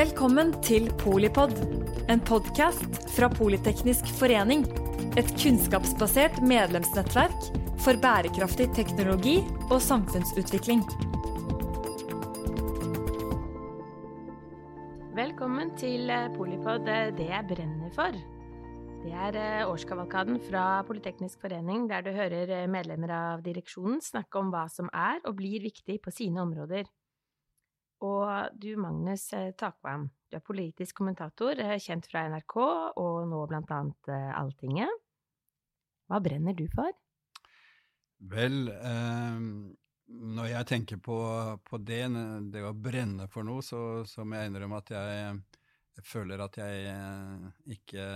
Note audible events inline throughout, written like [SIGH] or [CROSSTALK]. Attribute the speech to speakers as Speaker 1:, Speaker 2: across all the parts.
Speaker 1: Velkommen til Polipod, en podkast fra Politeknisk forening. Et kunnskapsbasert medlemsnettverk for bærekraftig teknologi og samfunnsutvikling.
Speaker 2: Velkommen til eh, Polipod, eh, det jeg brenner for. Det er eh, årskavalkaden fra Politeknisk forening, der du hører medlemmer av direksjonen snakke om hva som er og blir viktig på sine områder. Og du, Magnus Takvam, du er politisk kommentator, kjent fra NRK og nå blant annet Alltinget. Hva brenner du for?
Speaker 3: Vel, eh, når jeg tenker på, på, det, det å brenne for noe, så, så må jeg innrømme at jeg, jeg føler at jeg eh, ikke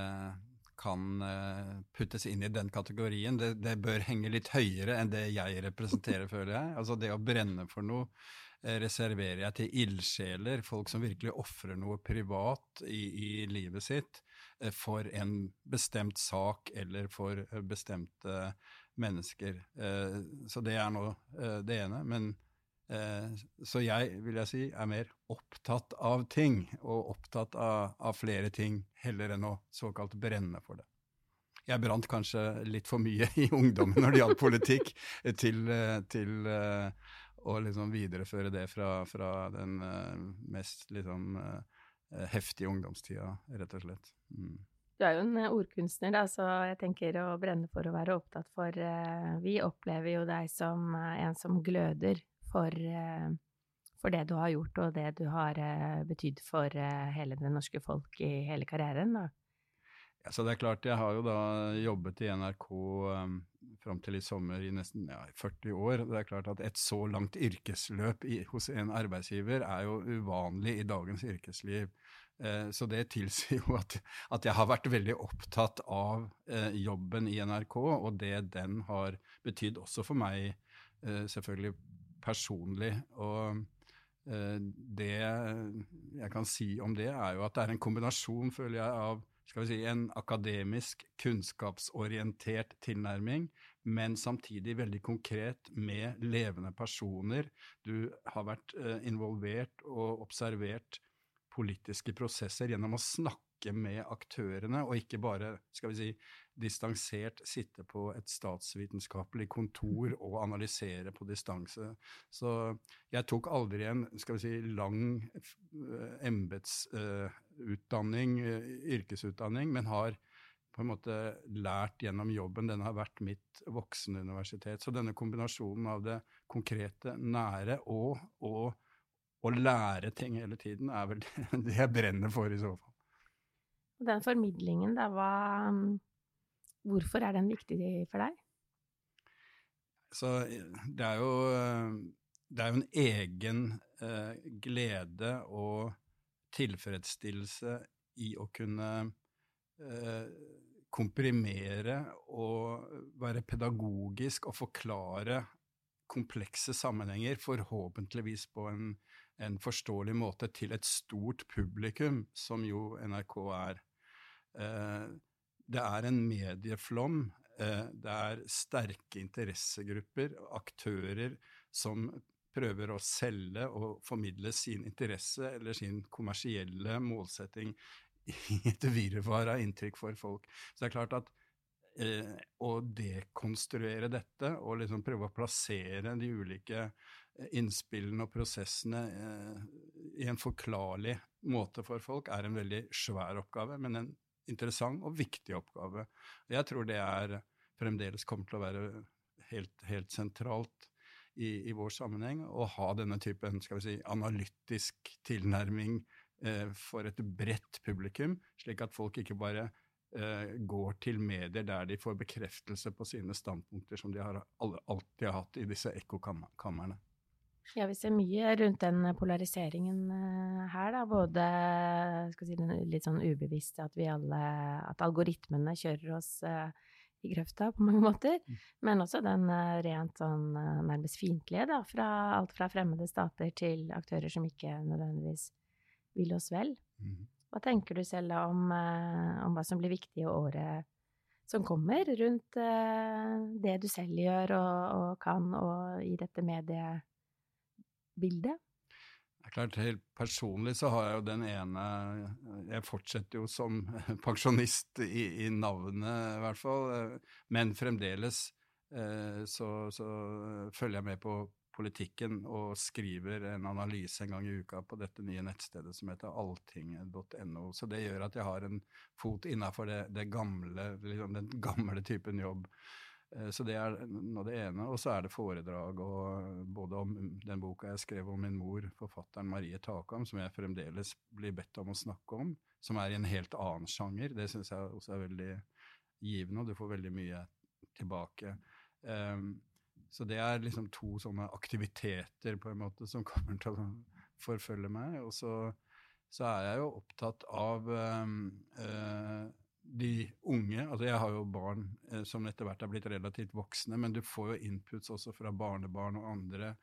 Speaker 3: kan eh, puttes inn i den kategorien. Det, det, bør henge litt høyere enn det jeg representerer, føler jeg. Altså det å brenne for noe eh, reserverer jeg til ildsjeler, folk som virkelig ofrer noe privat i, i, livet sitt for en bestemt sak eller for bestemte mennesker. Eh, så det er nå eh, det ene. Men eh, så jeg, vil jeg si, er mer opptatt av ting, og opptatt av, av flere ting, heller enn å såkalt brenne for det. Jeg brant kanskje litt for mye [LAUGHS] i ungdommen når det gjaldt politikk, til, til å liksom videreføre det fra, fra den mest liksom heftige ungdomstida, rett og slett. Mm.
Speaker 2: Du er jo en eh, ordkunstner, da, så jeg tenker å brenne for å være opptatt for uh, Vi opplever jo deg som uh, en som gløder for, uh, for, det du har gjort, og det du har betydd for hele det norske folk i hele karrieren. da.
Speaker 3: Ja, så det er klart, Jeg har jo da jobbet i NRK um, fram til i sommer i nesten ja, 40 år. Det er klart at Et så langt yrkesløp i, hos en arbeidsgiver er jo uvanlig i dagens yrkesliv. Eh, så det tilsier jo at, at, jeg har vært veldig opptatt av eh, jobben i NRK, og det den har betydd også for meg, eh, selvfølgelig personlig. Og det jeg kan si om det, er jo at det er en kombinasjon, føler jeg, av skal vi si, en akademisk, kunnskapsorientert tilnærming, men samtidig veldig konkret med levende personer. Du har vært involvert og observert politiske prosesser gjennom å snakke med aktørene, og ikke bare skal vi si, distansert sitte på et statsvitenskapelig kontor og analysere på distanse. Så jeg tok aldri en skal vi si, lang uh, embetsutdanning, uh, yrkesutdanning, men har på en måte lært gjennom jobben. Den har vært mitt voksenuniversitet. Så denne kombinasjonen av det konkrete, nære og, og å lære ting hele tiden er vel [LAUGHS] det jeg brenner for i så fall.
Speaker 2: Den formidlingen, da, hva Hvorfor er den viktig for deg?
Speaker 3: Så det er jo, det er jo en egen eh, glede og tilfredsstillelse i å kunne eh, komprimere og være pedagogisk og forklare komplekse sammenhenger, forhåpentligvis på en en forståelig måte til et stort publikum, som jo NRK er. Eh, det er en medieflom. Eh, det er sterke interessegrupper, aktører, som prøver å selge og formidle sin interesse eller sin kommersielle målsetting i et virvar av inntrykk for folk. Så det er klart at eh, å dekonstruere dette og liksom prøve å plassere de ulike innspillene og prosessene eh, i en forklarlig måte for folk, er en veldig svær oppgave, men en interessant og viktig oppgave. Jeg tror det er fremdeles kommer til å være helt, helt sentralt i, i, vår sammenheng å ha denne typen skal vi si, analytisk tilnærming eh, for et bredt publikum, slik at folk ikke bare eh, går til medier der de får bekreftelse på sine standpunkter, som de har, alltid har hatt i disse ekkokamrene.
Speaker 2: Ja, vi ser mye rundt den polariseringen eh, her, da. Både si, litt sånn ubevisste at vi alle At algoritmene kjører oss uh, i grøfta på mange måter. Mm. Men også den uh, rent sånn nærmest fiendtlige, da. Fra alt fra fremmede stater til aktører som ikke nødvendigvis vil oss vel. Mm. Hva tenker du selv da om, om hva som blir viktig i året som kommer, rundt det du selv gjør og, og kan, og i dette mediet? Bildet?
Speaker 3: Klart, Helt personlig så har jeg jo den ene Jeg fortsetter jo som [LAUGHS] pensjonist i, i navnet, i hvert fall. Men fremdeles eh, så, så, følger jeg med på politikken og skriver en analyse en gang i uka på dette nye nettstedet som heter alltinget.no. Så det gjør at jeg har en fot innafor det, det liksom den gamle typen jobb. Eh, så det er nå det ene. Og så er det foredrag og både om den boka jeg skrev om min mor, forfatteren Marie Takam, som jeg fremdeles blir bedt om å snakke om, som er i en helt annen sjanger. Det syns jeg også er veldig givende, og du får veldig mye tilbake. Um, så det er liksom to sånne aktiviteter på en måte som [LAUGHS] kommer til å forfølge meg. Og så, så er jeg jo opptatt av uh, de unge altså Jeg har jo barn eh, som etter hvert er blitt relativt voksne, men du får jo inputs også fra barnebarn og andre.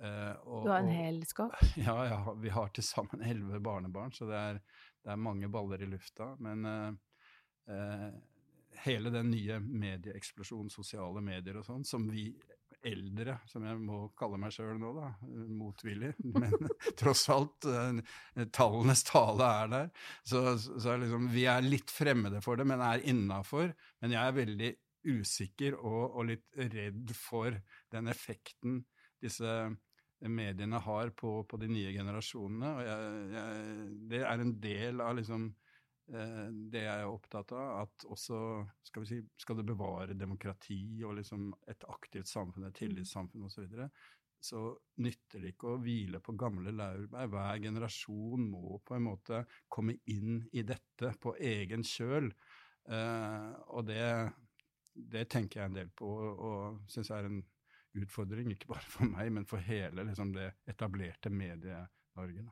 Speaker 2: Eh, og, du har en hel skap? [LAUGHS]
Speaker 3: Ja, ja, vi har til sammen elleve barnebarn, så det er, det er, mange baller i lufta. Men eh, eh hele den nye medieeksplosjonen, sosiale medier og sånn, som vi eldre, som jeg må kalle meg sjøl nå, da, motvillig, [LAUGHS] men tross alt, eh, tallenes tale er der. Så, så liksom, vi er litt fremmede for det, men er innafor. Men jeg er veldig usikker og, og, litt redd for den effekten disse mediene har på, på de nye generasjonene. Jeg, jeg, det er en del av liksom det jeg er opptatt av, at også skal, si, skal det bevare demokrati og liksom et aktivt samfunn, et tillitssamfunn osv., så, videre, så nytter det ikke å hvile på gamle laurbær. Hver generasjon må på en måte komme inn i dette på egen kjøl. Uh, og det, det, tenker jeg en del på, og, syns er en utfordring, ikke bare for meg, men for hele liksom, det etablerte Medie-Norge.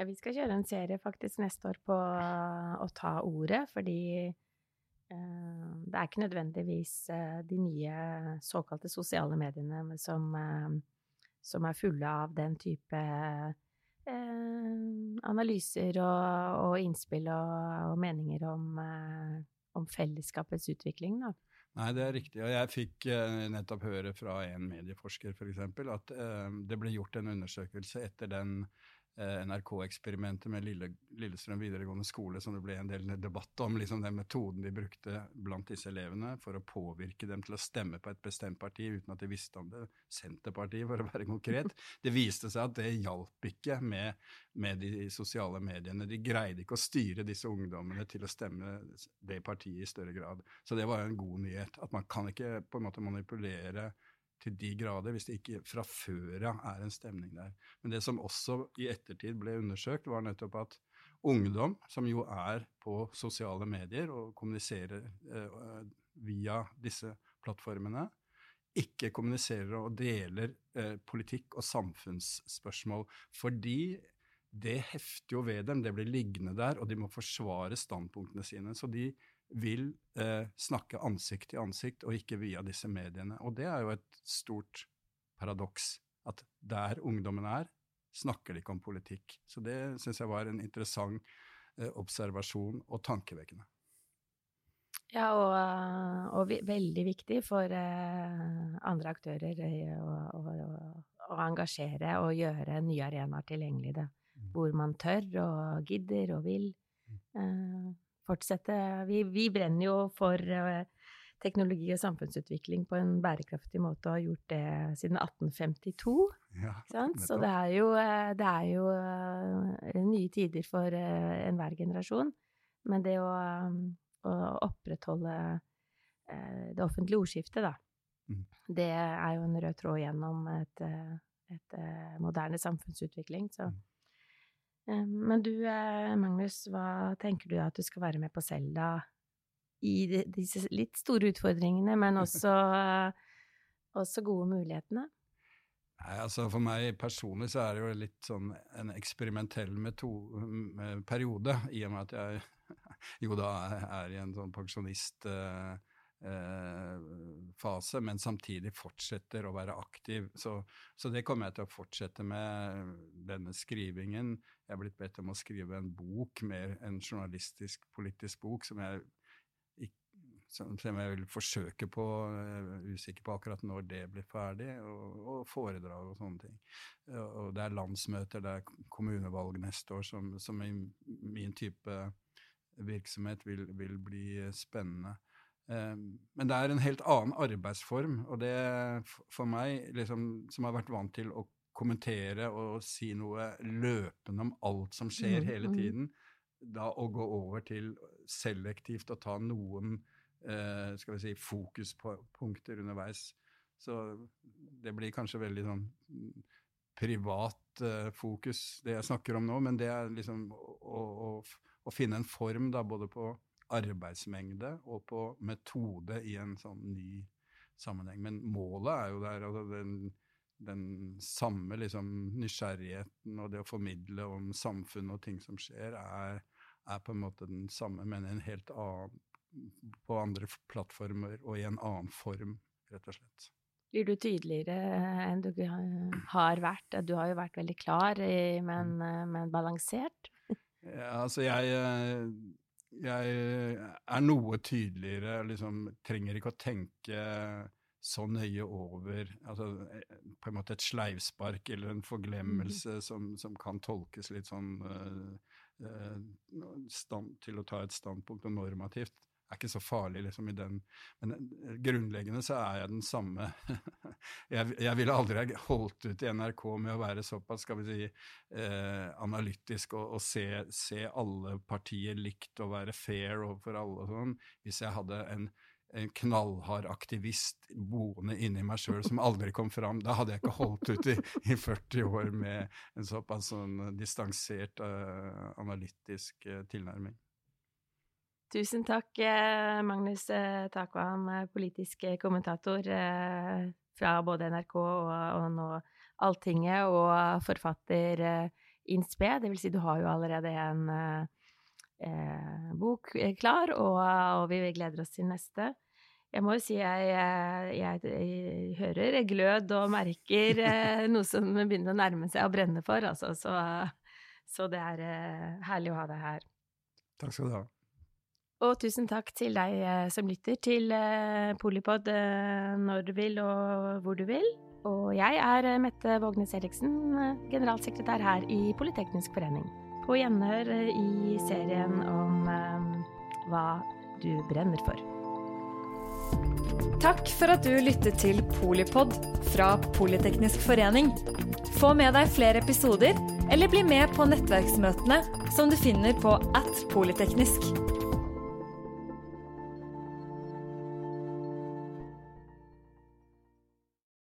Speaker 2: Ja, vi skal kjøre en serie faktisk neste år på å ta ordet, fordi eh, det er ikke nødvendigvis eh, de nye såkalte sosiale mediene som, eh, som er fulle av den type analyser og, og innspill og, og, meninger om, om fellesskapets utvikling, da.
Speaker 3: Nei, det er riktig. Og jeg fikk nettopp høre fra en medieforsker f.eks. at det ble gjort en undersøkelse etter den NRK-eksperimentet med Lille, Lillestrøm videregående skole, som det ble en del debatt om, liksom den metoden de brukte blant disse elevene for å påvirke dem til å stemme på et bestemt parti uten at de visste om det. Senterpartiet, for å være konkret. Det viste seg at det hjalp ikke med, med de sosiale mediene. De greide ikke å styre disse ungdommene til å stemme det partiet i større grad. Så det var en god nyhet. At man kan ikke på en måte manipulere til de grader, hvis det ikke fra før av er en stemning der. Men det som også i ettertid ble undersøkt, var nettopp at ungdom, som jo er på sosiale medier og kommuniserer eh, via disse plattformene, ikke kommuniserer og deler eh, politikk og samfunnsspørsmål. Fordi det hefter jo ved dem, det blir liggende der, og de må forsvare standpunktene sine. Så de vil eh, snakke ansikt til ansikt, og ikke via disse mediene. Og det er jo et stort paradoks, at der ungdommen er, snakker de ikke om politikk. Så det syns jeg var en interessant eh, observasjon og tankevekkende.
Speaker 2: Ja, og, eh, og veldig viktig for eh, andre aktører eh, å, å, å, engasjere og gjøre nye arenaer tilgjengelige, mm. hvor man tør og gidder og vil. Eh, fortsette Vi, vi brenner jo for uh, teknologi og samfunnsutvikling på en bærekraftig måte og har gjort det siden 1852. Ja, Så det er jo, eh, det er jo uh, nye tider for enhver generasjon. Men det å, å opprettholde det offentlige ordskiftet, da, mm. det er jo en rød tråd gjennom et, et moderne samfunnsutvikling. Så mm. Eh, men du, eh, Magnus, hva tenker du at du skal være med på Selda? I disse litt store utfordringene, men [LAUGHS] også, også gode mulighetene?
Speaker 3: Nei, altså For meg personlig så er det jo litt sånn en eksperimentell periode, i og med at jeg [LAUGHS] jo da er i en sånn pensjonist... Uh, Eh, fase, men samtidig fortsetter å være aktiv. Så, så, det kommer jeg til å fortsette med denne skrivingen. Jeg er blitt bedt om å skrive en bok, mer en journalistisk, politisk bok, som jeg som jeg vil forsøke på, uh, usikker på akkurat når det blir ferdig, og, og foredrag og sånne ting. Uh, og det er landsmøter, det er kommunevalg neste år, som, som i min type virksomhet vil, vil bli spennende. Um, men det er en helt annen arbeidsform, og det for meg, liksom, som har vært vant til å kommentere og si noe løpende om alt som skjer mm, hele mm. tiden, da å gå over til selektivt å ta noen eh, skal vi si, fokuspunkter underveis. Så det blir kanskje veldig sånn privat eh, fokus, det jeg snakker om nå, men det er liksom å, å, å finne en form da, både på arbeidsmengde og på metode i en sånn ny sammenheng. Men målet er jo der. altså den den samme liksom, nysgjerrigheten og det å formidle om samfunn og ting som skjer, er, er, på en måte den samme, men en helt annen på andre plattformer og i en annen form, rett og slett.
Speaker 2: Blir du tydeligere enn du har vært? Du har jo vært veldig klar, men, mm. men balansert?
Speaker 3: Ja, altså jeg, jeg er noe tydeligere, liksom trenger ikke å tenke så nøye over altså, på en måte et sleivspark eller en forglemmelse mm. som, som, kan tolkes litt sånn uh, uh, stand, til å ta et standpunkt og normativt. Er ikke så farlig liksom i den, men uh, grunnleggende så er jeg den samme. [LAUGHS] jeg, jeg, ville aldri holdt ut i NRK med å være såpass skal vi si, analytisk og, og se, se, alle partier likt og være fair overfor alle og sånn, hvis jeg hadde en en knallhard aktivist boende inni meg sjøl som aldri kom fram. Da hadde jeg ikke holdt ut i, i 40 år med en såpass sånn distansert, uh, analytisk uh, tilnærming.
Speaker 2: Tusen takk, eh, Magnus Takvam, politisk kommentator fra både NRK og, og nå Alltinget, og forfatter Innspe. Det vil si, du har jo allerede en eh, bok klar, og, og, vi gleder oss til neste. Jeg må jo si jeg, jeg, jeg hører glød og merker [LAUGHS] eh, noe som begynner å nærme seg å brenne for, altså. Så, så det er eh, herlig å ha deg her.
Speaker 3: Takk skal du ha.
Speaker 2: Og tusen takk til deg eh, som lytter til Polipod når du vil og hvor du vil. Og jeg er Mette Vågnes Eriksen, generalsekretær her i Politeknisk forening på gjenhør i serien om hva du brenner for.
Speaker 1: Takk for at du lyttet til Polipod fra Politeknisk forening. Få med deg flere episoder, eller bli med på nettverksmøtene som du finner på at polyteknisk.